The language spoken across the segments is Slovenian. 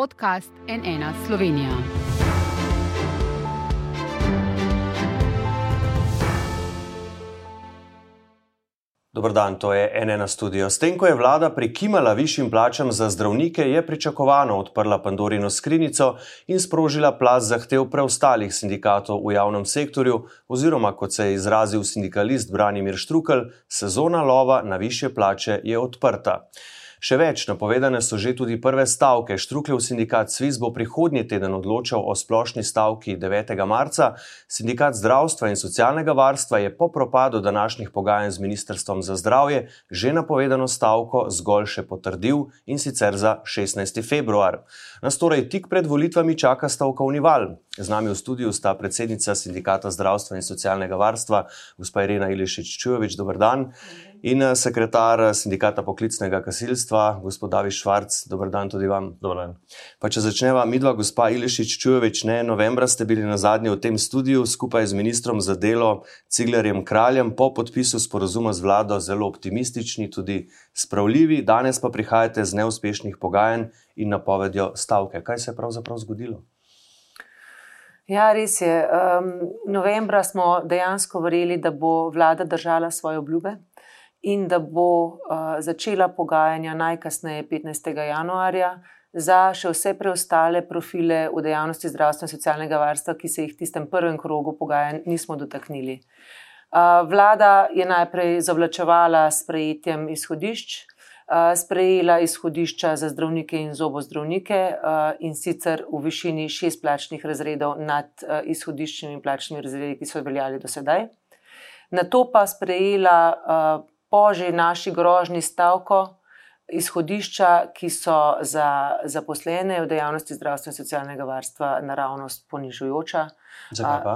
podcast NN Slovenija. Dobro dan, to je NN studio. S tem, ko je vlada prikimala višjim plačam za zdravnike, je pričakovano odprla Pandorino skrinjico in sprožila plaz zahtev preostalih sindikatov v javnem sektorju, oziroma kot se je izrazil sindikalist Branimir Štrukel, sezona lova na više plače je odprta. Še več, napovedane so že tudi prve stavke. Štrukljev sindikat Sviz bo prihodnji teden odločal o splošni stavki 9. marca. Sindikat zdravstva in socialnega varstva je po propadu današnjih pogajanj z Ministrstvom za zdravje že napovedano stavko zgolj še potrdil in sicer za 16. februar. Nas torej tik pred volitvami čaka stavkovni val. Z nami v studiu sta predsednica sindikata zdravstva in socialnega varstva, gospa Irena Ilišič-Čujovič, dober dan. In eh, sekretar eh, sindikata poklicnega gasilstva, gospod David Švarc, dober dan tudi vam. Pa če začneva, midva, gospa Ilišič Čujovič, ne, novembra ste bili na zadnji v tem studiu skupaj z ministrom za delo Ciglerjem Kraljem po podpisu sporozuma z vlado zelo optimistični, tudi spravljivi, danes pa prihajate z neuspešnih pogajanj in napovedjo stavke. Kaj se je pravzaprav zgodilo? Ja, res je. Um, novembra smo dejansko verjeli, da bo vlada držala svoje obljube in da bo uh, začela pogajanja najkasneje 15. januarja za še vse preostale profile v dejavnosti zdravstva in socialnega varstva, ki se jih v tistem prvem krogu pogajanj nismo dotaknili. Uh, vlada je najprej zavlačevala s prejetjem izhodišč, uh, sprejela izhodišča za zdravnike in zobozdravnike in sicer v višini šest plačnih razredov nad izhodiščnimi plačnimi razredi, ki so veljali do sedaj. Na to pa sprejela po že naši grožni stavko, izhodišča, ki so za zaposlene v dejavnosti zdravstva in socialnega varstva naravnost ponižujoča. Zakaj pa?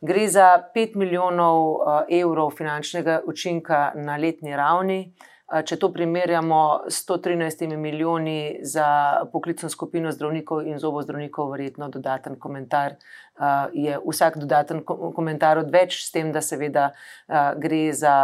Gre za 5 milijonov evrov finančnega učinka na letni ravni. Če to primerjamo s 113 milijoni za poklicno skupino zdravnikov in zobozdravnikov, verjetno dodaten komentar. Je vsak dodaten komentar odveč, s tem, da seveda gre za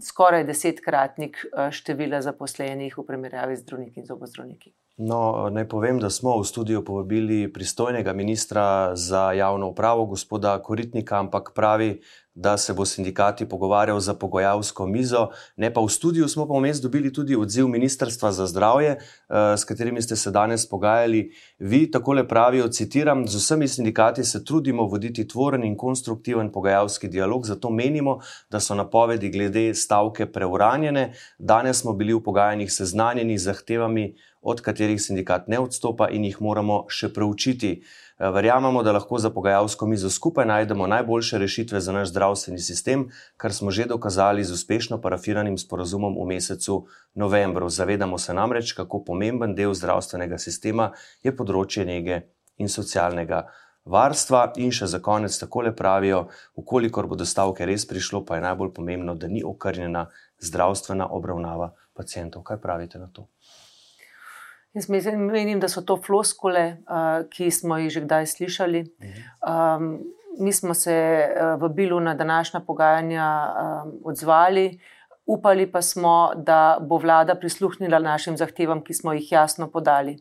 skoraj desetkratnik eh, števila zaposlenih v primerjavi z zdravniki in zobozdravniki. No, naj povem, da smo v studiu povabili pristojnega ministra za javno upravo, gospoda Koritnika, ampak pravi, da se bo sindikati pogovarjal za pogojalsko mizo. Ne pa v studiu smo pa vmes dobili tudi odziv Ministrstva za zdravje, eh, s katerimi ste se danes pogajali. Vi takole pravijo, citiram, z vsemi sindikati se trudimo voditi tvoren in konstruktiven pogajalski dialog, zato menimo, da so napovedi glede stavke preuranjene. Danes smo bili v pogajanjih seznanjeni z zahtevami, od katerih sindikat ne odstopa in jih moramo še preučiti. Eh, verjamemo, da lahko za pogajalsko mizo skupaj najdemo najboljše rešitve za naš zdravstveni sistem, kar smo že dokazali z uspešno parafiranim sporozumom v mesecu novembru. Zavedamo se namreč, kako pomemben del zdravstvenega sistema je področje nege in socialnega. Varstva in še za konec tako le pravijo, ukolikor bodo stavke res prišlo, pa je najbolj pomembno, da ni okrnjena zdravstvena obravnava pacijentov. Kaj pravite na to? Jaz menim, da so to floskole, ki smo jih že kdaj slišali. Um, mi smo se v Bilu na današnja pogajanja um, odzvali, upali pa smo, da bo vlada prisluhnila našim zahtevam, ki smo jih jasno podali.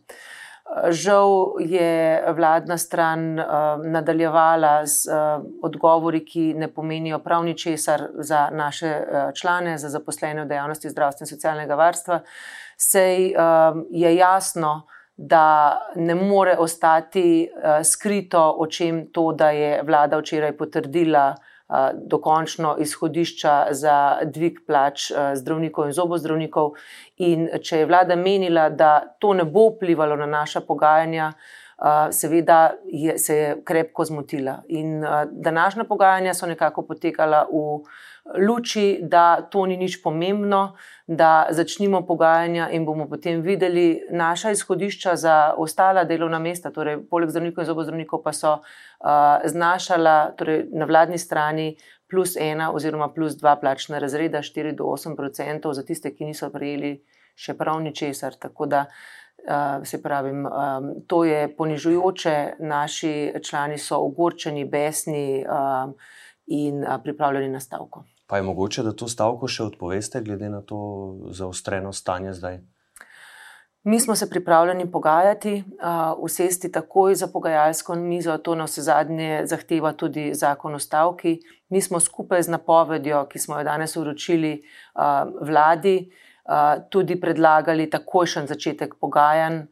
Žal je vladna stran uh, nadaljevala z uh, odgovori, ki ne pomenijo prav ničesar za naše uh, člane, za zaposlene v dejavnosti zdravstva in socialnega varstva. Sej je jasno, da ne more ostati skrito o čem to, da je vlada včeraj potrdila dokončno izhodišča za dvig plač uh, zdravnikov in zobozdravnikov. In če je vlada menila, da to ne bo vplivalo na naša pogajanja, uh, seveda je, se je krepko zmotila. In današnja pogajanja so nekako potekala v luči, da to ni nič pomembno, da začnimo pogajanja in bomo potem videli naša izhodišča za ostala delovna mesta. Torej, poleg zdravnikov in zobozdravnikov pa so uh, znašala torej, na vladni strani plus ena oziroma plus dva plačna razreda, 4 do 8 odstotkov za tiste, ki niso prejeli še prav ničesar. Tako da uh, se pravim, um, to je ponižujoče, naši člani so ogorčeni, besni. Uh, In pripravljeni na stavko. Pa je mogoče, da to stavko še odpoveste, glede na to zaostreno stanje zdaj? Mi smo se pripravljeni pogajati, usesti takoj za pogajalsko mizo, to na vse zadnje zahteva tudi zakon o stavki. Mi smo skupaj z napovedjo, ki smo jo danes uročili vladi, tudi predlagali takojšen začetek pogajanj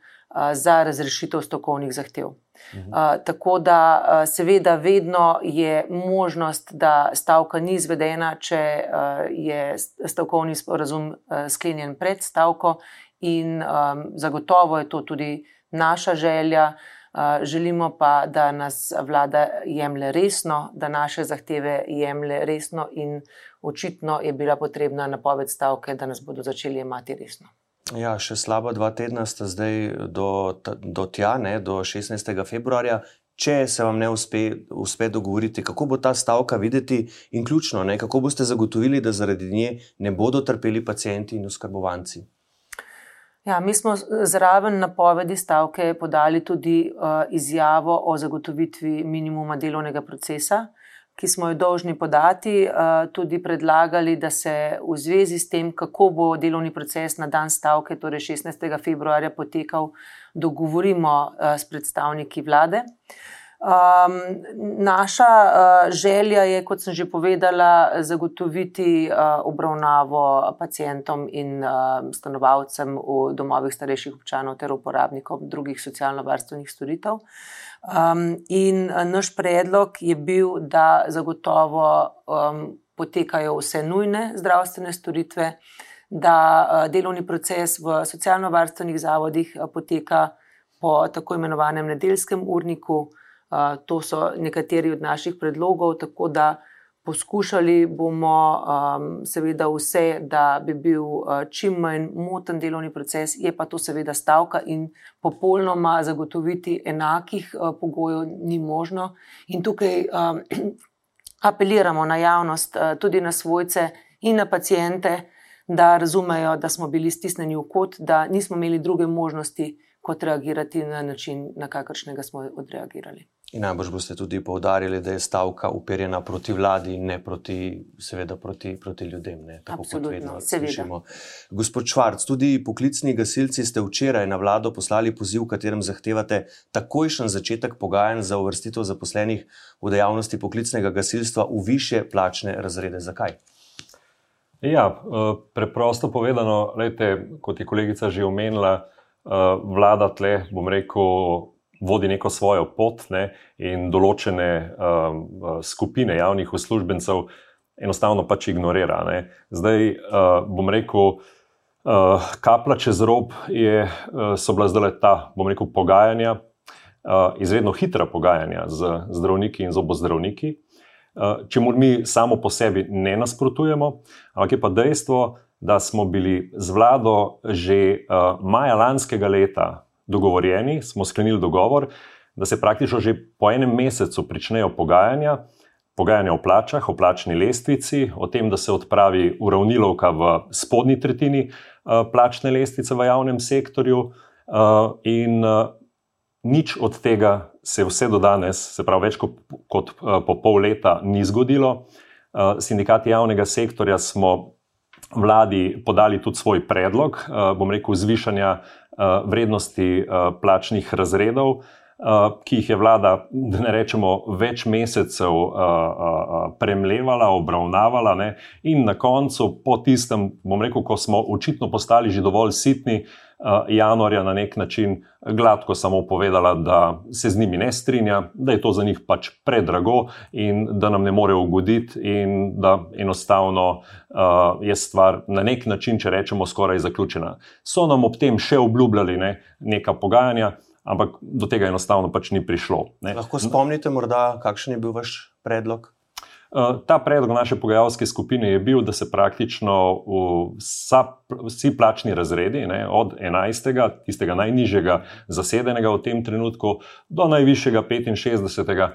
za razrešitev strokovnih zahtev. Mhm. Tako da, seveda, vedno je možnost, da stavka ni izvedena, če je stavkovni sporazum sklenjen pred stavko in um, zagotovo je to tudi naša želja. Uh, želimo pa, da nas vlada jemlje resno, da naše zahteve jemlje resno, in očitno je bila potrebna napoved stavke, da nas bodo začeli jemati resno. Ja, še slaba dva tedna sta zdaj do, do tja, ne, do 16. februarja. Če se vam ne uspe, uspe dogovoriti, kako bo ta stavka videti, in ključno, ne, kako boste zagotovili, da zaradi nje ne bodo trpeli pacijenti in oskrbovanci. Ja, mi smo zraven napovedi stavke podali tudi uh, izjavo o zagotovitvi minimuma delovnega procesa, ki smo jo dolžni podati, uh, tudi predlagali, da se v zvezi s tem, kako bo delovni proces na dan stavke, torej 16. februarja, potekal, dogovorimo uh, s predstavniki vlade. Uh, Um, naša uh, želja je, kot sem že povedala, zagotoviti uh, obravnavo pacijentom in uh, stanovalcem v domovih starejših občanov ter uporabnikom drugih socialno-varstvenih storitev. Um, in uh, naš predlog je bil, da zagotovo um, potekajo vse nujne zdravstvene storitve, da uh, delovni proces v socialno-varstvenih zavodih uh, poteka po tako imenovanem nedeljskem urniku. To so nekateri od naših predlogov, tako da poskušali bomo um, seveda vse, da bi bil uh, čim manj moten delovni proces, je pa to seveda stavka in popolnoma zagotoviti enakih uh, pogojev ni možno. In tukaj um, apeliramo na javnost, uh, tudi na svojce in na pacijente, da razumejo, da smo bili stisnjeni v kot, da nismo imeli druge možnosti, kot reagirati na način, na kakršnega smo odreagirali. In najbrž boste tudi povdarjali, da je stavka uperjena proti vladi in ne proti, seveda, proti, proti ljudem. Ne, tako Absolutno, kot vedno slišimo. Gospod Švarc, tudi poklicni gasilci ste včeraj na vlado poslali poziv, v katerem zahtevate takojšen začetek pogajanj za uvrstitev zaposlenih v dejavnosti poklicnega gasilstva v više plačne razrede. Zakaj? Ja, eh, preprosto povedano, lejte, kot je kolegica že omenila, eh, vlada tle, bom rekel, vodi neko svojo pot ne, in določene um, skupine javnih uslužbencev enostavno pač ignorira. Ne. Zdaj uh, bom rekel, uh, kapla čez rob je, uh, so bila zdaj ta, bom rekel, pogajanja, uh, izredno hitra pogajanja z zdravniki in zobozdravniki. Uh, če mu mi samo po sebi ne nasprotujemo, ampak je pa dejstvo, da smo bili z vlado že uh, maja lanskega leta dogovorjeni, smo sklenili dogovor, da se praktično že po enem mesecu začnejo pogajanja, pogajanja o plačah, o plačni lestvici, o tem, da se odpravi uravnilovka v spodnji tretjini uh, plačne lestvice v javnem sektorju. Uh, in uh, nič od tega se vse do danes, se pravi, več kot, kot po pol leta, ni zgodilo. Sindikati javnega sektorja smo vladi podali tudi svoj predlog, uh, bom rekel, zvišanja Eh, vrednosti eh, plačnih razredov, eh, ki jih je vlada, da ne rečemo, več mesecev premlevala, obravnavala, ne? in na koncu, po tistem, bom rekel, ko smo očitno postali že dovolj sitni. Januarja na nek način gladko samo povedala, da se z njimi ne strinja, da je to za njih pač predrago in da nam ne more ugoditi, in da enostavno uh, je stvar na nek način, če rečemo, skoraj zaključena. So nam ob tem še obljubljali ne, neka pogajanja, ampak do tega enostavno pač ni prišlo. Ne. Lahko spomnite, morda, kakšen je bil vaš predlog? Ta predlog naše pogajalske skupine je bil, da se praktično vsa, vsi plačni razredi, ne, od 11., tistega najnižjega zasedenega v tem trenutku, do najvišjega 65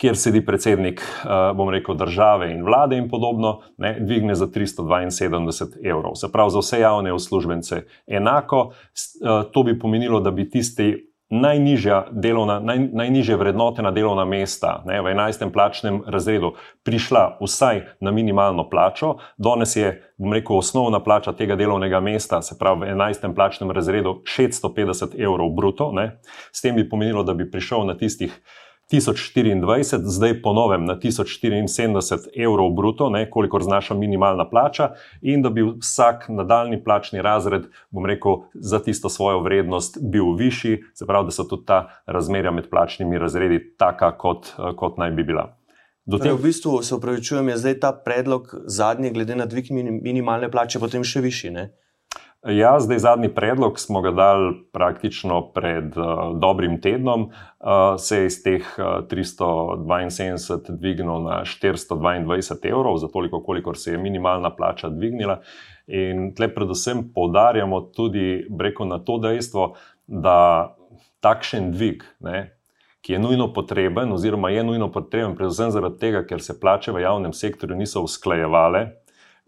kjer sedi predsednik, eh, bom rekel, države in vlade in podobno, ne, dvigne za 372 evrov. Se pravi, za vse javne uslužbence enako. Eh, to bi pomenilo, da bi tisti najnižja delovna, naj, najnižje vrednotena delovna mesta ne, v 11. plačnem razredu prišla vsaj na minimalno plačo. Danes je, bom rekel, osnovna plača tega delovnega mesta, se pravi v 11. plačnem razredu, 650 evrov bruto. Ne. S tem bi pomenilo, da bi prišel na tistih 1024, zdaj ponovem na 1074 evrov bruto, ne, kolikor znaša minimalna plača, in da bi vsak nadaljni plačni razred, bom rekel, za tisto svojo vrednost bil višji, se pravi, da so tudi ta razmerja med plačnimi razredi taka, kot, kot naj bi bila. Torej, v bistvu se upravičujem, je zdaj ta predlog zadnji, glede na dvig minimalne plače, potem še višji. Ne? Ja, zdaj zadnji predlog smo ga dali praktično pred uh, dobrim tednom, uh, se je iz teh uh, 372 dvignil na 422 evrov, za toliko, kolikor se je minimalna plača dvignila. In tle predvsem poudarjamo tudi breko na to dejstvo, da takšen dvig, ne, ki je nujno potreben, oziroma je nujno potreben, predvsem zaradi tega, ker se plače v javnem sektorju niso usklajevale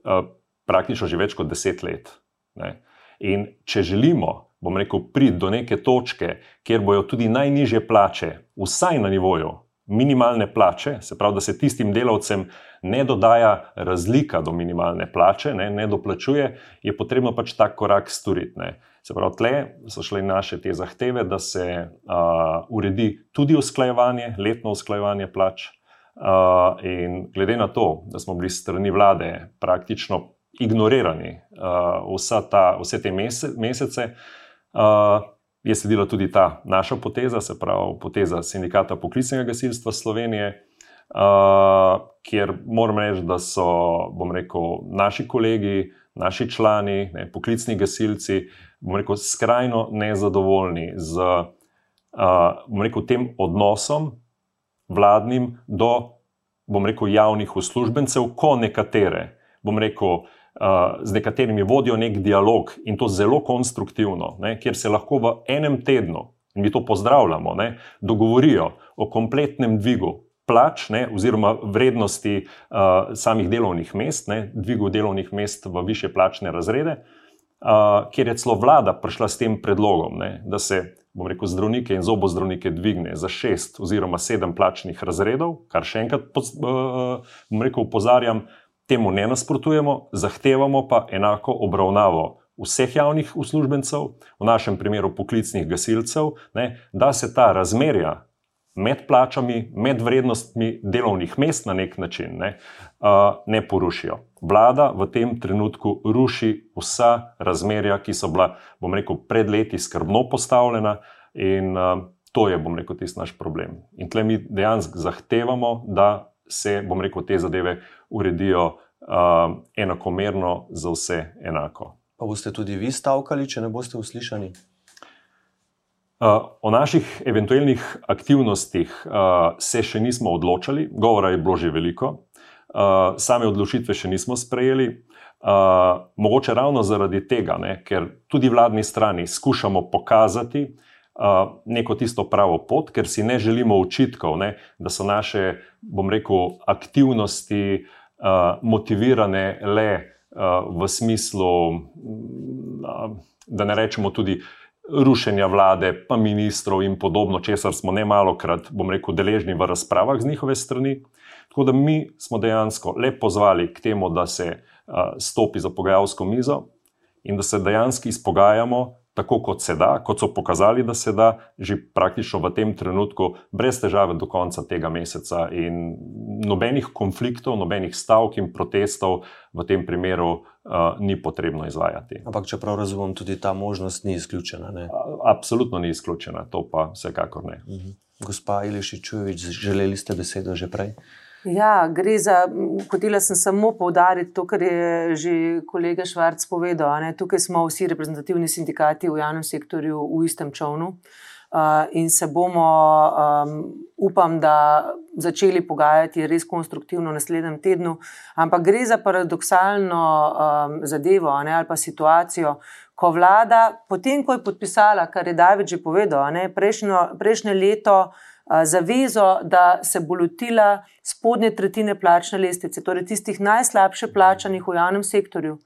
uh, praktično že več kot deset let. Ne. In če želimo, bom rekel, priti do neke točke, kjer bojo tudi najnižje plače, vsaj na nivoju minimalne plače, se pravi, da se tistim delavcem ne dodaja razlika do minimalne plače, ne, ne doplačuje, je potrebno pač ta korak storiti. Ne. Se pravi, tle so šle naše te zahteve, da se uh, uredi tudi usklajevanje, letno usklajevanje plač. Uh, in glede na to, da smo bili strani vlade praktično ignorirani uh, ta, vse te mesece, uh, je sledila tudi ta naša poteza, se pravi poteza Sindikata poklicnega gasilstva Slovenije, uh, kjer moram reči, da so, bom rekel, naši kolegi, naši člani, ne, poklicni gasilci, bom rekel, skrajno nezadovoljni z uh, rekel, tem odnosom vladnim do, bom rekel, javnih uslužbencev, ko nekatere, bom rekel, z nekaterimi vodijo nek dialog in to zelo konstruktivno, ne, kjer se lahko v enem tednu, in mi to pozdravljamo, ne, dogovorijo o kompletnem dvigu plač, ne, oziroma vrednosti uh, samih delovnih mest, ne, dvigu delovnih mest v više plačne razrede, uh, kjer je celo vlada prišla s tem predlogom, ne, da se. Bom rekel, zdravnike in zobozdravnike dvigne za šest oziroma sedem plačnih razredov, kar še enkrat, bom rekel, upozarjam, Temu ne nasprotujemo, zahtevamo pa enako obravnavo vseh javnih uslužbencev, v našem primeru poklicnih gasilcev, ne, da se ta razmerja med plačami, med vrednostmi delovnih mest na nek način ne, ne porušijo. Vlada v tem trenutku ruši vsa razmerja, ki so bila, bom rekel, pred leti skrbno postavljena, in to je, bom rekel, tisti naš problem. In tle mi dejansko zahtevamo, da se, bom rekel, te zadeve uredijo uh, enakomerno za vse enako. Pa boste tudi vi stavkali, če ne boste uslišani? Uh, o naših eventualnih aktivnostih uh, se še nismo odločili, govora je bilo že veliko, uh, same odločitve še nismo sprejeli. Mogoče ravno zaradi tega, ne, ker tudi vladni strani skušamo pokazati, neko tisto pravo pot, ker si ne želimo očitkov, ne, da so naše, bom rekel, aktivnosti uh, motivirane le uh, v smislu, uh, da ne rečemo tudi. Rušenja vlade, pa ministrov in podobno, česar smo ne malo krat, bom rekel, deležni v razpravah z njihove strani. Tako da mi smo dejansko le pozvali k temu, da se uh, stopi za pogajalsko mizo in da se dejansko izpogajamo tako kot se da, kot so pokazali, da se da, že praktično v tem trenutku, brez težave do konca tega meseca. In nobenih konfliktov, nobenih stavk in protestov v tem primeru uh, ni potrebno izvajati. Ampak, če prav razumem, tudi ta možnost ni izključena. Ne? Absolutno ni izključena, to pa vsekakor ne. Uh mhm. -huh. Gospa Iliši Čujovič, želeli ste besedo že prej? Ja, gre za, hotela sem samo povdariti to, kar je že kolega Švarc povedal. Ne? Tukaj smo vsi reprezentativni sindikati v javnem sektorju v istem čovnu uh, in se bomo, um, upam, da začeli pogajati res konstruktivno v naslednjem tednu. Ampak gre za paradoksalno um, zadevo ne? ali pa situacijo. Ko vlada, potem ko je podpisala, kar je David že povedal, prejšnjo, prejšnje leto, zavezo, da se bo lotila spodnje tretjine plačne lestvice, torej tistih najslabše plačanih v javnem sektorju.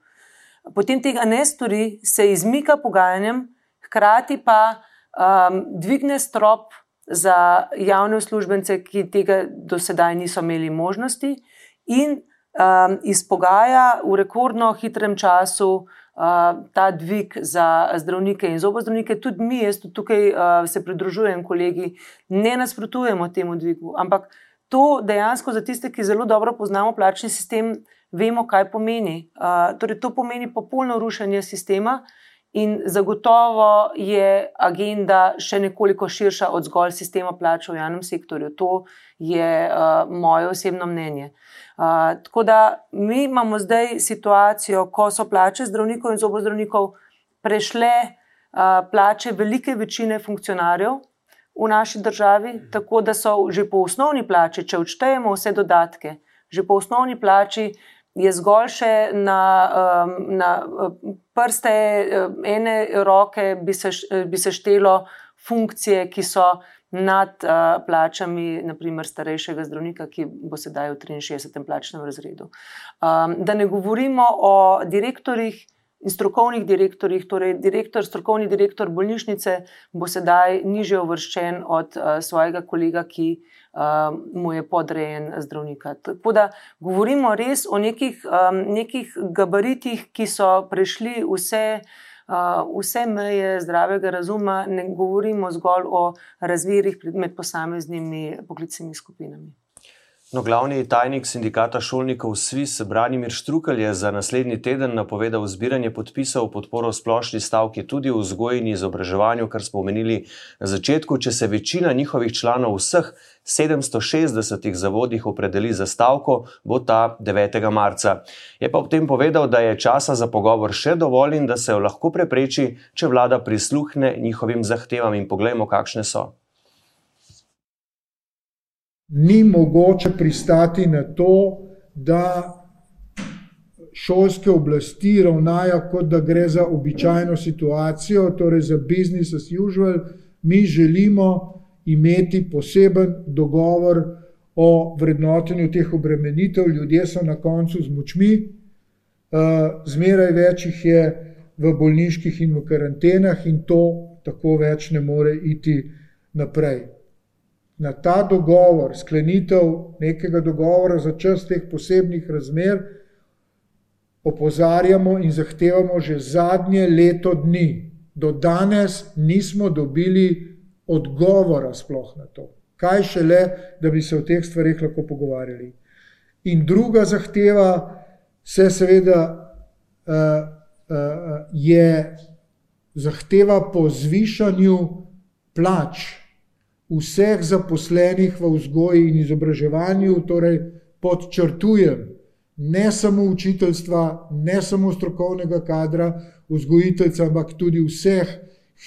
Potem tega ne stori, se izmika pogajanjem, hkrati pa um, dvigne strop za javne uslužbence, ki tega do sedaj niso imeli možnosti, in um, izpogaja v rekordno hitrem času uh, ta dvig za zdravnike in zobozdravnike. Tudi mi, jaz tukaj uh, se pridružujem, kolegi, ne nasprotujemo temu dvigu, ampak to dejansko za tiste, ki zelo dobro poznamo plačni sistem, vemo, kaj pomeni. Uh, torej, to pomeni popolno rušenje sistema. In zagotovo je agenda še nekoliko širša od zgolj sistema plač v javnem sektorju. To je uh, moje osebno mnenje. Tako da mi imamo zdaj situacijo, ko so plače zdravnikov in zobozdravnikov prešle uh, plače velike večine funkcionarjev v naši državi, tako da so že po osnovni plači, če odštejemo vse dodatke, že po osnovni plači je zgolj še na, na uh, prste uh, ene roke, bi se, bi se štelo funkcije, ki so nad uh, plačami, naprimer, starejšega zdravnika, ki bo sedaj v 63. plačnem razredu. Um, da ne govorimo o direktorjih. In strokovnih direktorjih, torej direktor, strokovni direktor bolnišnice, bo sedaj niže uvrščen od uh, svojega kolega, ki uh, mu je podrejen zdravnika. Tako da govorimo res o nekih, um, nekih gabaritih, ki so prešli vse. Vse meje zdravega razuma, ne govorimo zgolj o razmerjih med posameznimi poklicnimi skupinami. No, glavni tajnik sindikata šolnikov SWIS, Branimir Štrukelj, je za naslednji teden napovedal zbiranje podpisov v podporo splošni stavki tudi v vzgoji in izobraževanju, kar smo omenili na začetku. Če se večina njihovih članov v vseh 760 zavodih opredeli za stavko, bo ta 9. marca. Je pa ob tem povedal, da je časa za pogovor še dovolj in da se jo lahko prepreči, če vlada prisluhne njihovim zahtevam in poglejmo, kakšne so ni mogoče pristati na to, da šolske oblasti ravnajo, kot da gre za običajno situacijo, torej za business as usual. Mi želimo imeti poseben dogovor o vrednotenju teh obremenitev, ljudje so na koncu z močmi, eh, zmeraj več jih je v bolniških in v karantenah, in to tako več ne more iti naprej na ta dogovor, sklenitev nekega dogovora za čas teh posebnih razmer, opozarjamo in zahtevamo že zadnje leto dni. Do danes nismo dobili odgovora sploh na to. Kaj šele, da bi se o teh stvarih lahko pogovarjali. In druga zahteva se seveda uh, uh, je zahteva po zvišanju plač vseh zaposlenih v vzgoji in izobraževanju, torej podčrtujem ne samo učiteljstva, ne samo strokovnega kadra, vzgojiteljca, ampak tudi vseh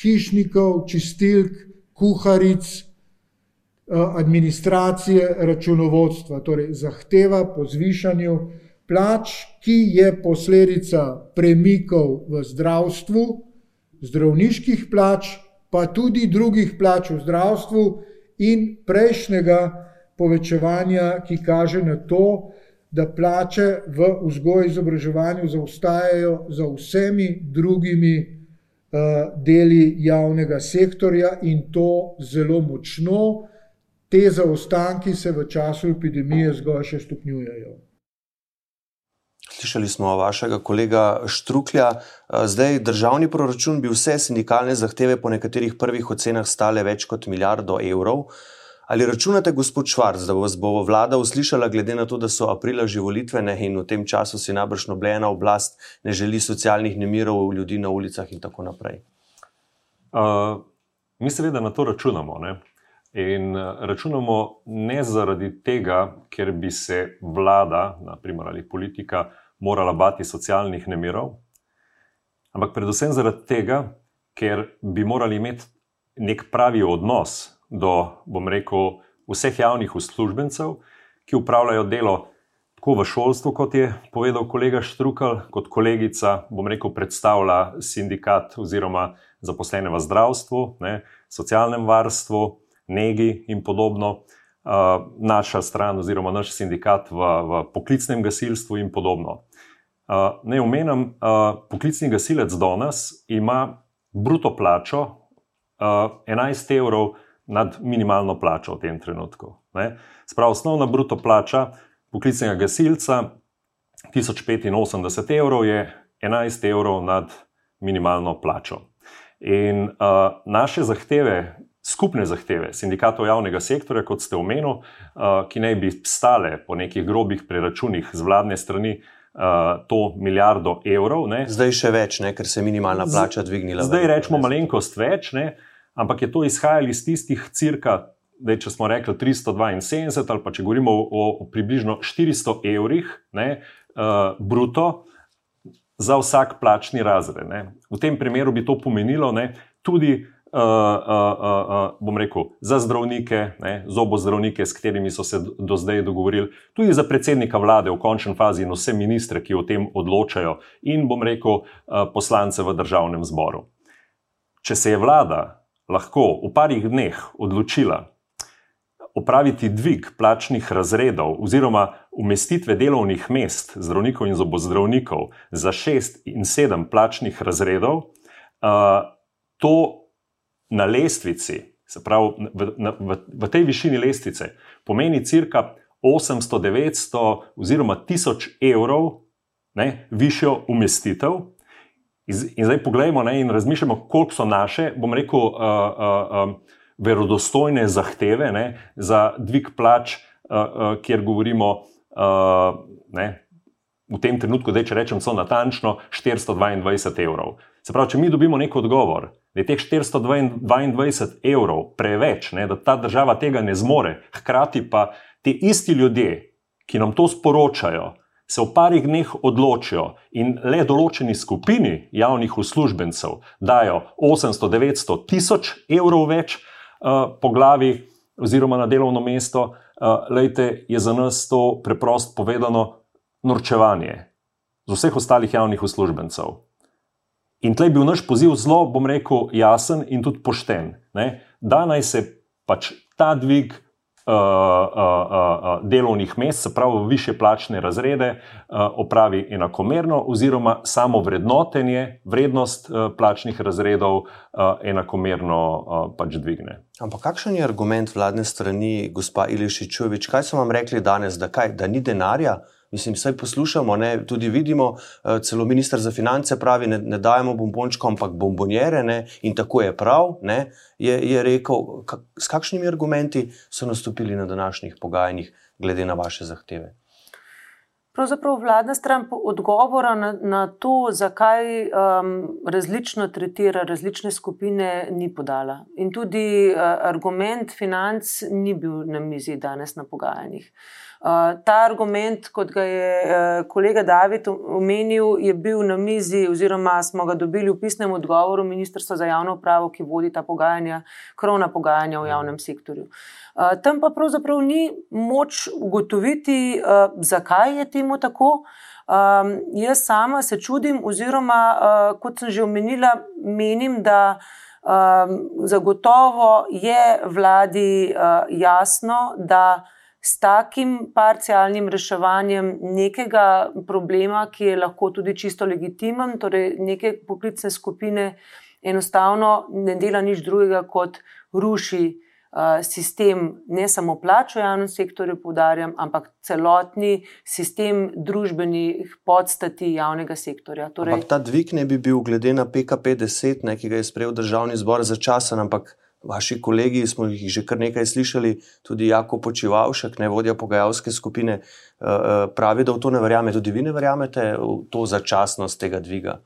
hišnikov, čistilk, kuharic, eh, administracije, računovodstva. Torej, zahteva po zvišanju plač, ki je posledica premikov v zdravstvu, zdravniških plač, pa tudi drugih plač v zdravstvu in prejšnjega povečevanja, ki kaže na to, da plače v vzgoji in izobraževanju zaostajajo za vsemi drugimi uh, deli javnega sektorja in to zelo močno. Te zaostanki se v času epidemije zgolj še stopnjujejo. Slišali smo vašega kolega Štruklja. Eh, zdaj, državni proračun bi vse sindikalne zahteve po nekaterih prvih ocenah stale več kot milijardo evrov. Ali računate, gospod Švarc, da vas bo vlada uslišala, glede na to, da so aprila že volitvene in v tem času si najbrž nobljena oblast ne želi socialnih nemirov ljudi na ulicah in tako naprej? Uh, mi seveda na to računamo. Ne? In računamo ne zaradi tega, ker bi se vlada, naprimer ali politika, morala bati socialnih nemirov, ampak predvsem zaradi tega, ker bi morali imeti nek pravi odnos do, bom rekel, vseh javnih uslužbencev, ki upravljajo delo tako v šolstvu, kot je povedal kolega Štrukal, kot kolegica, bom rekel, predstavlja sindikat oziroma zaposlene v zdravstvu, ne, socialnem varstvu, negi in podobno. Uh, naša stran, oziroma naš sindikat v, v poklicnem gasilstvu, in podobno. Uh, ne omenjam, uh, poklicni gasilec danes ima bruto plačo uh, 11 evrov nad minimalno plačo v tem trenutku. Spravo, osnovna bruto plača poklicnega gasilca 1085 evrov je 11 evrov nad minimalno plačo. In uh, naše zahteve, skupne zahteve sindikatov javnega sektorja, kot ste omenili, uh, ki naj bi stale po nekih grobih preračunih z vladne strani. Uh, to milijardo evrov. Ne. Zdaj še več, ne, ker se je minimalna plača dvignila. Zdaj rečemo malenkost več, ne, ampak je to izhajalo iz tistih cirka, da če smo rekli 372, ali pa če govorimo o, o približno 400 evrih ne, uh, bruto za vsak plačni razred. Ne. V tem primeru bi to pomenilo ne, tudi uh, uh, uh, rekel, za zdravnike, zobozdravnike, s katerimi so se do zdaj dogovorili, tudi za predsednika vlade v končni fazi in vse ministre, ki o tem odločajo, in bom rekel, uh, poslance v državnem zboru. Če se je vlada lahko v parih dneh odločila opraviti dvig plačnih razredov oziroma umestitve delovnih mest zdravnikov in zobozdravnikov za šest in sedem plačnih razredov, uh, to na lestvici, se pravi v, na, v, v tej višini lestvice, pomeni cirka 800, 900 oziroma 1000 evrov ne, višjo umestitev. In zdaj pogledajmo in razmišljamo, koliko so naše, bom rekel, uh, uh, uh, verodostojne zahteve ne, za dvig plač, uh, uh, kjer govorimo uh, ne, v tem trenutku, da če rečem, so natančno 422 evrov. Se pravi, če mi dobimo nek odgovor, da je teh 422 evrov preveč, ne, da ta država tega ne zmore, hkrati pa ti isti ljudje, ki nam to sporočajo, se v parih dneh odločijo in le določeni skupini javnih uslužbencev dajo 800, 900, 1000 evrov več uh, po glavi oziroma na delovno mesto, uh, lejte, je za nas to preprosto povedano norčevanje z vseh ostalih javnih uslužbencev. In tleh je bil naš poziv zelo, bom rekel, jasen in tudi pošten. Ne? Da naj se pač ta dvig uh, uh, uh, delovnih mest, se pravi, više plačne razrede, uh, opravi enakomerno, oziroma samo vrednotenje, vrednost uh, plačnih razredov uh, enakomerno uh, pač dvigne. Ampak kakšen je argument vladne strani, gospa Ilišičovič, kaj so vam rekli danes, da, kaj, da ni denarja? Mislim, vse poslušamo, ne, tudi vidimo, eh, celo ministr za finance pravi, ne, ne dajemo bombončkov, ampak bombonjere ne, in tako je prav. Ne, je, je rekel, kak, s kakšnimi argumenti so nastopili na današnjih pogajanjih, glede na vaše zahteve. Pravzaprav vladna stran odgovora na, na to, zakaj um, različno tretira različne skupine, ni podala. In tudi uh, argument financ ni bil na mizi danes na pogajanjih. Uh, ta argument, kot ga je uh, kolega David omenil, je bil na mizi, oziroma smo ga dobili v pisnem odgovoru Ministrstva za javno upravo, ki vodi ta pogajanja, krovna pogajanja v javnem sektorju. Uh, tam pa pravzaprav ni moč ugotoviti, zakaj je temu tako. Um, jaz sama se čudim, oziroma, uh, kot sem že omenila, menim, da um, zagotovo je vladi uh, jasno, da s takim parcialnim reševanjem nekega problema, ki je lahko tudi čisto legitimen, torej neke poklicne skupine, enostavno ne dela nič drugega, kot ruši uh, sistem, ne samo plač v javnem sektorju, poudarjam, ampak celotni sistem družbenih podstati javnega sektorja. Torej, ampak ta dvig ne bi bil, glede na PKP-10, ki ga je sprejel državni zbor za časen, ampak vaši kolegi, smo jih že kar nekaj slišali, tudi Jako Počivalšek, ne vodja pogajalske skupine, eh, eh, pravi, da v to ne verjame. Tudi vi ne verjamete v to začasnost tega dviga.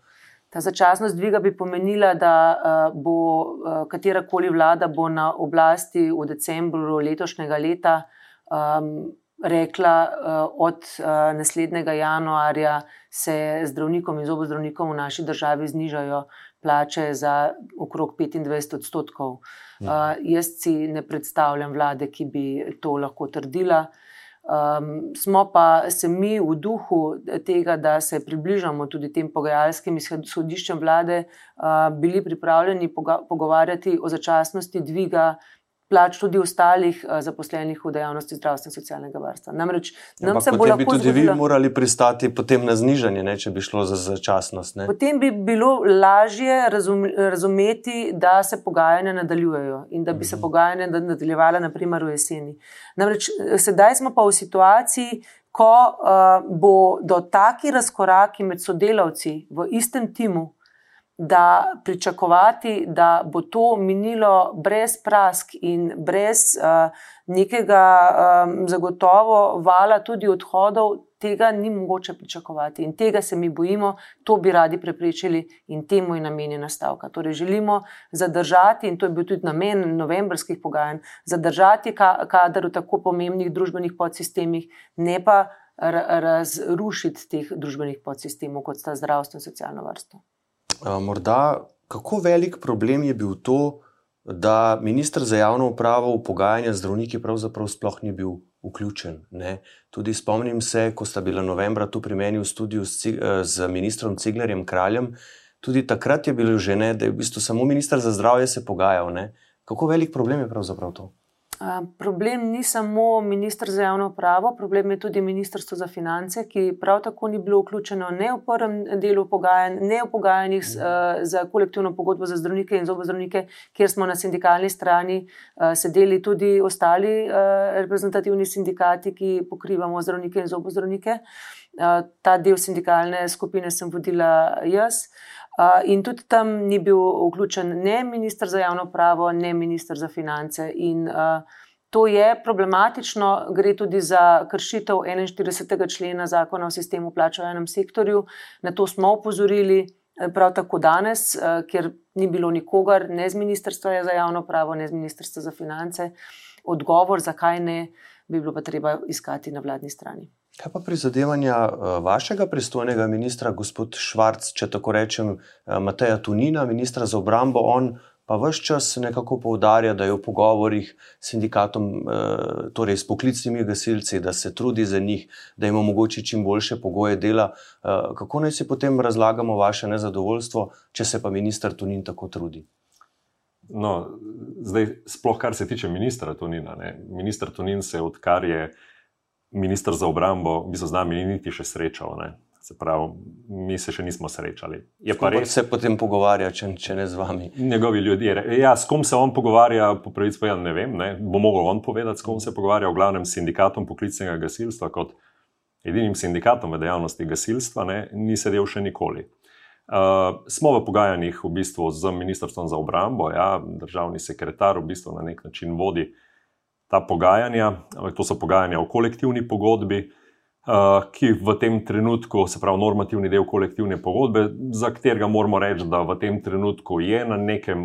Ta začasnost dviga bi pomenila, da eh, bo katerakoli vlada bo na oblasti v decembru letošnjega leta um, rekla, od naslednjega januarja se zdravnikom in zobozdravnikom v naši državi znižajo plače za okrog 25 odstotkov. Uh, jaz si ne predstavljam vlade, ki bi to lahko trdila. Um, smo pa se mi v duhu tega, da se približamo tudi tem pogajalskim izhodiščem vlade, uh, bili pripravljeni poga pogovarjati o začasnosti dviga plač tudi ostalih uh, zaposlenih v dejavnosti zdravstva in socialnega varstva. Namreč nam se bo lahko. Bi tudi zgodilo, vi morali pristati potem na znižanje, ne, če bi šlo za začasnost. Ne. Potem bi bilo lažje razum, razumeti, da se pogajanja nadaljujejo in da bi se mhm. pogajanja nadaljevala naprimer v jeseni. Namreč sedaj smo pa v situaciji, ko uh, bo do taki razkoraki med sodelavci v istem timu, da pričakovati, da bo to minilo brez prask in brez uh, nekega um, zagotovo vala tudi odhodov, tega ni mogoče pričakovati. In tega se mi bojimo, to bi radi preprečili in temu je namenjena stavka. Torej, želimo zadržati, in to je bil tudi namen novembrskih pogajanj, zadržati kader v tako pomembnih družbenih podsistemih, ne pa razrušiti teh družbenih podsistemov, kot sta zdravstvo in socialno varstvo. Morda, kako velik problem je bil to, da ministr za javno upravo v pogajanja z zdravniki pravzaprav sploh ni bil vključen. Ne? Tudi spomnim se, ko sta bila novembra tu pri meni v studiu z, eh, z ministrom Ciglerjem Kraljem, tudi takrat je bilo že ne, da je v bistvu samo ministr za zdravje se pogajal. Ne? Kako velik problem je pravzaprav to? Problem ni samo ministr za javno upravo, problem je tudi ministrstvo za finance, ki prav tako ni bilo vključeno ne v prvem delu pogajanj, ne v pogajanjih za kolektivno pogodbo za zdravnike in zobozdravnike, kjer smo na sindikalni strani sedeli tudi ostali reprezentativni sindikati, ki pokrivamo zdravnike in zobozdravnike. Ta del sindikalne skupine sem vodila jaz. In tudi tam ni bil vključen ne ministr za javno pravo, ne ministr za finance. In to je problematično, gre tudi za kršitev 41. člena zakona o sistemu plača v enem sektorju. Na to smo upozorili. Prav tako danes, ker ni bilo nikogar, ne z Ministrstva za javno pravo, ne z Ministrstva za finance, odgovor, zakaj ne, bi bilo pa treba iskati na vladni strani. Kaj pa prizadevanja eh, vašega pristojnega ministra, gospod Švarc, če tako rečem, eh, Mateja Tunina, ministra za obrambo, on pa vse čas nekako poudarja, da je v pogovorih s sindikatom, eh, torej s poklicnimi gasilci, da se trudi za njih, da jim omogoči čim boljše pogoje dela. Kako naj si potem razlagamo vaše nezadovoljstvo, če se pa ministr Tunin tako trudi? No, zdaj, sploh kar se tiče ministra Tunina. Ne? Ministr Tunin se, odkar je ministr za obrambo, bi se z nami niti še srečal. Ne? Se pravi, mi se še nismo srečali. Kako res... se potem pogovarja, če, če ne z vami? Njegovi ljudje. Ja, s kom se on pogovarja, po pravici povedano, ne vem. Ne? Bo mogel on povedati, s kom se pogovarja, v glavnem sindikatom poklicnega gasilstva, kot edinim sindikatom v dejavnosti gasilstva, ne? ni sedel še nikoli. Uh, smo v pogajanjih v bistvu z Ministrstvom za obrambo, ja, državni sekretar v bistvu na nek način vodi ta pogajanja, to so pogajanja o kolektivni pogodbi, ki v tem trenutku, se pravi, normativni del kolektivne pogodbe, za katerega moramo reči, da v tem trenutku je na nekem,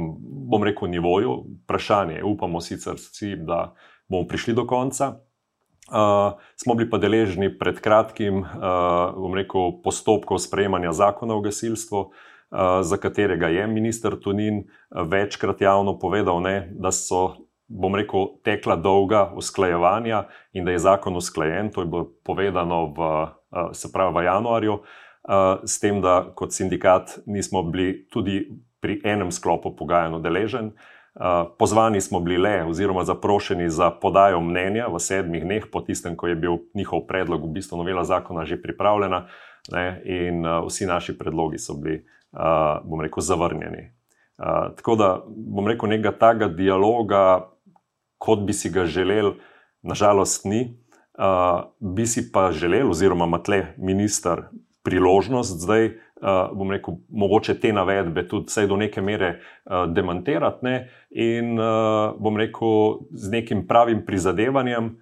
bom rekel, nivoju. Vprašanje, upamo sicer vsi, da bomo prišli do konca. Uh, smo bili pa deležni pred kratkim, uh, bom rekel, postopkov sprejemanja zakona o gasilstvu, uh, za katerega je minister Tunin večkrat javno povedal, ne, da so bom rekel, tekla dolga usklajevanja in da je zakon usklajen. To je bilo povedano v, eh, se pravi v januarju, eh, s tem, da kot sindikat nismo bili tudi pri enem sklopu pogajanj udeležen. Eh, pozvani smo bili le, oziroma zaprošeni za podajo mnenja v sedmih dneh, po tistem, ko je bil njihov predlog, v bistvu novela zakona, že pripravljena, ne, in vsi naši predlogi so bili, bom rekel, zavrnjeni. Tako da, bom rekel, nekega takega dialoga kot bi si ga želeli, nažalost ni. Uh, bi si pa želeli, oziroma ima tle ministr priložnost zdaj, uh, bom rekel, mogoče te navedbe tudi do neke mere uh, demantirati ne? in uh, bom rekel, z nekim pravim prizadevanjem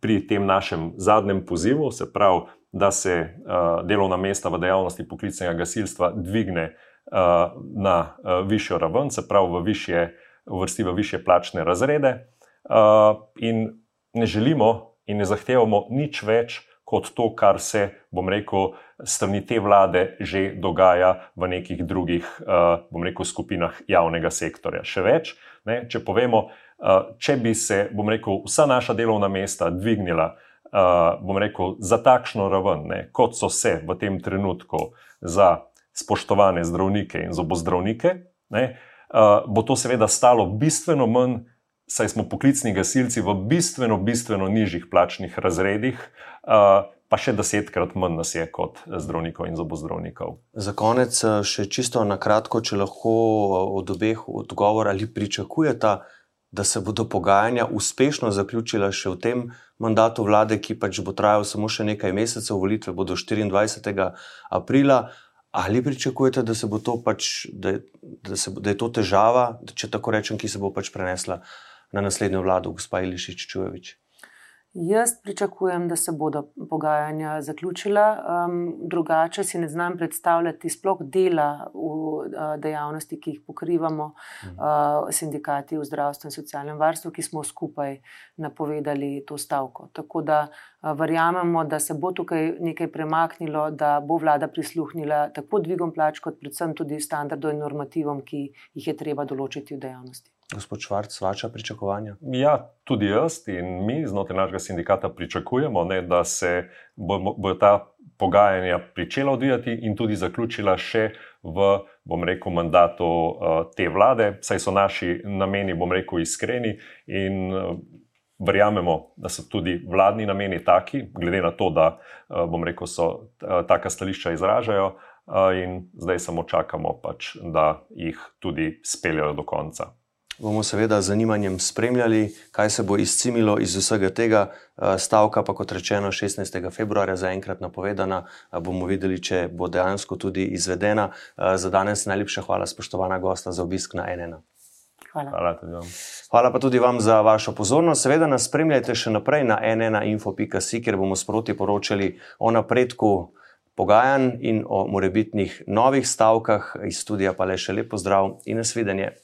pri tem našem zadnjem pozivu, se pravi, da se uh, delovna mesta v dejavnosti poklicnega gasilstva dvigne uh, na uh, višjo raven, se pravi, v višje, vrsti v više plačne razrede. Uh, in ne želimo in ne zahtevamo nič več kot to, kar se, bom rekel, strani te vlade že dogaja v nekih drugih, uh, bom rekel, skupinah javnega sektorja. Še več, ne, če povemo, uh, če bi se, bom rekel, vsa naša delovna mesta dvignila, uh, bom rekel, za takšno raven, ne, kot so se v tem trenutku za spoštovane zdravnike in zobozdravnike, ne, uh, bo to seveda stalo bistveno manj saj smo poklicni gasilci v bistveno, bistveno nižjih plačnih razredih. Uh, Pa še desetkrat manj nas je kot zdravnikov in zobozdravnikov. Za konec, še čisto na kratko, če lahko od obeh odgovor ali pričakujete, da se bodo pogajanja uspešno zaključila še v tem mandatu vlade, ki pač bo trajal samo še nekaj mesecev, volitve bodo 24. aprila. Ali pričakujete, da, pač, da, da, se, da je to težava, če tako rečem, ki se bo pač prenesla na naslednjo vlado, gospa Ilišič Čujovič? Jaz pričakujem, da se bodo pogajanja zaključila. Um, drugače si ne znam predstavljati sploh dela v uh, dejavnosti, ki jih pokrivamo, uh, sindikati v zdravstvu in socialnem varstvu, ki smo skupaj napovedali to stavko. Tako da uh, verjamemo, da se bo tukaj nekaj premaknilo, da bo vlada prisluhnila tako dvigom plač, kot predvsem tudi standardom in normativom, ki jih je treba določiti v dejavnosti. Gospod Švarc, vaša pričakovanja? Ja, tudi jaz in mi znotraj našega sindikata pričakujemo, ne, da se bodo bo ta pogajanja začela odvijati in tudi zaključila še v, bom rekel, mandatu uh, te vlade. Saj so naši nameni, bom rekel, iskreni in uh, verjamemo, da so tudi vladni nameni taki, glede na to, da, uh, bom rekel, so taka stališča izražajo. In zdaj samo čakamo, pač, da jih tudi speljajo do konca bomo seveda z zanimanjem spremljali, kaj se bo izcimilo iz vsega tega. Eh, stavka pa, kot rečeno, 16. februarja zaenkrat napovedana, eh, bomo videli, če bo dejansko tudi izvedena. Eh, za danes najlepša hvala, spoštovana gosta, za obisk na NN. Hvala. Hvala, tudi hvala pa tudi vam za vašo pozornost. Seveda nas spremljajte še naprej na nnainfo.si, kjer bomo sproti poročali o napredku pogajanj in o morebitnih novih stavkah. Iz studija pa le še lepo zdrav in nasvidenje.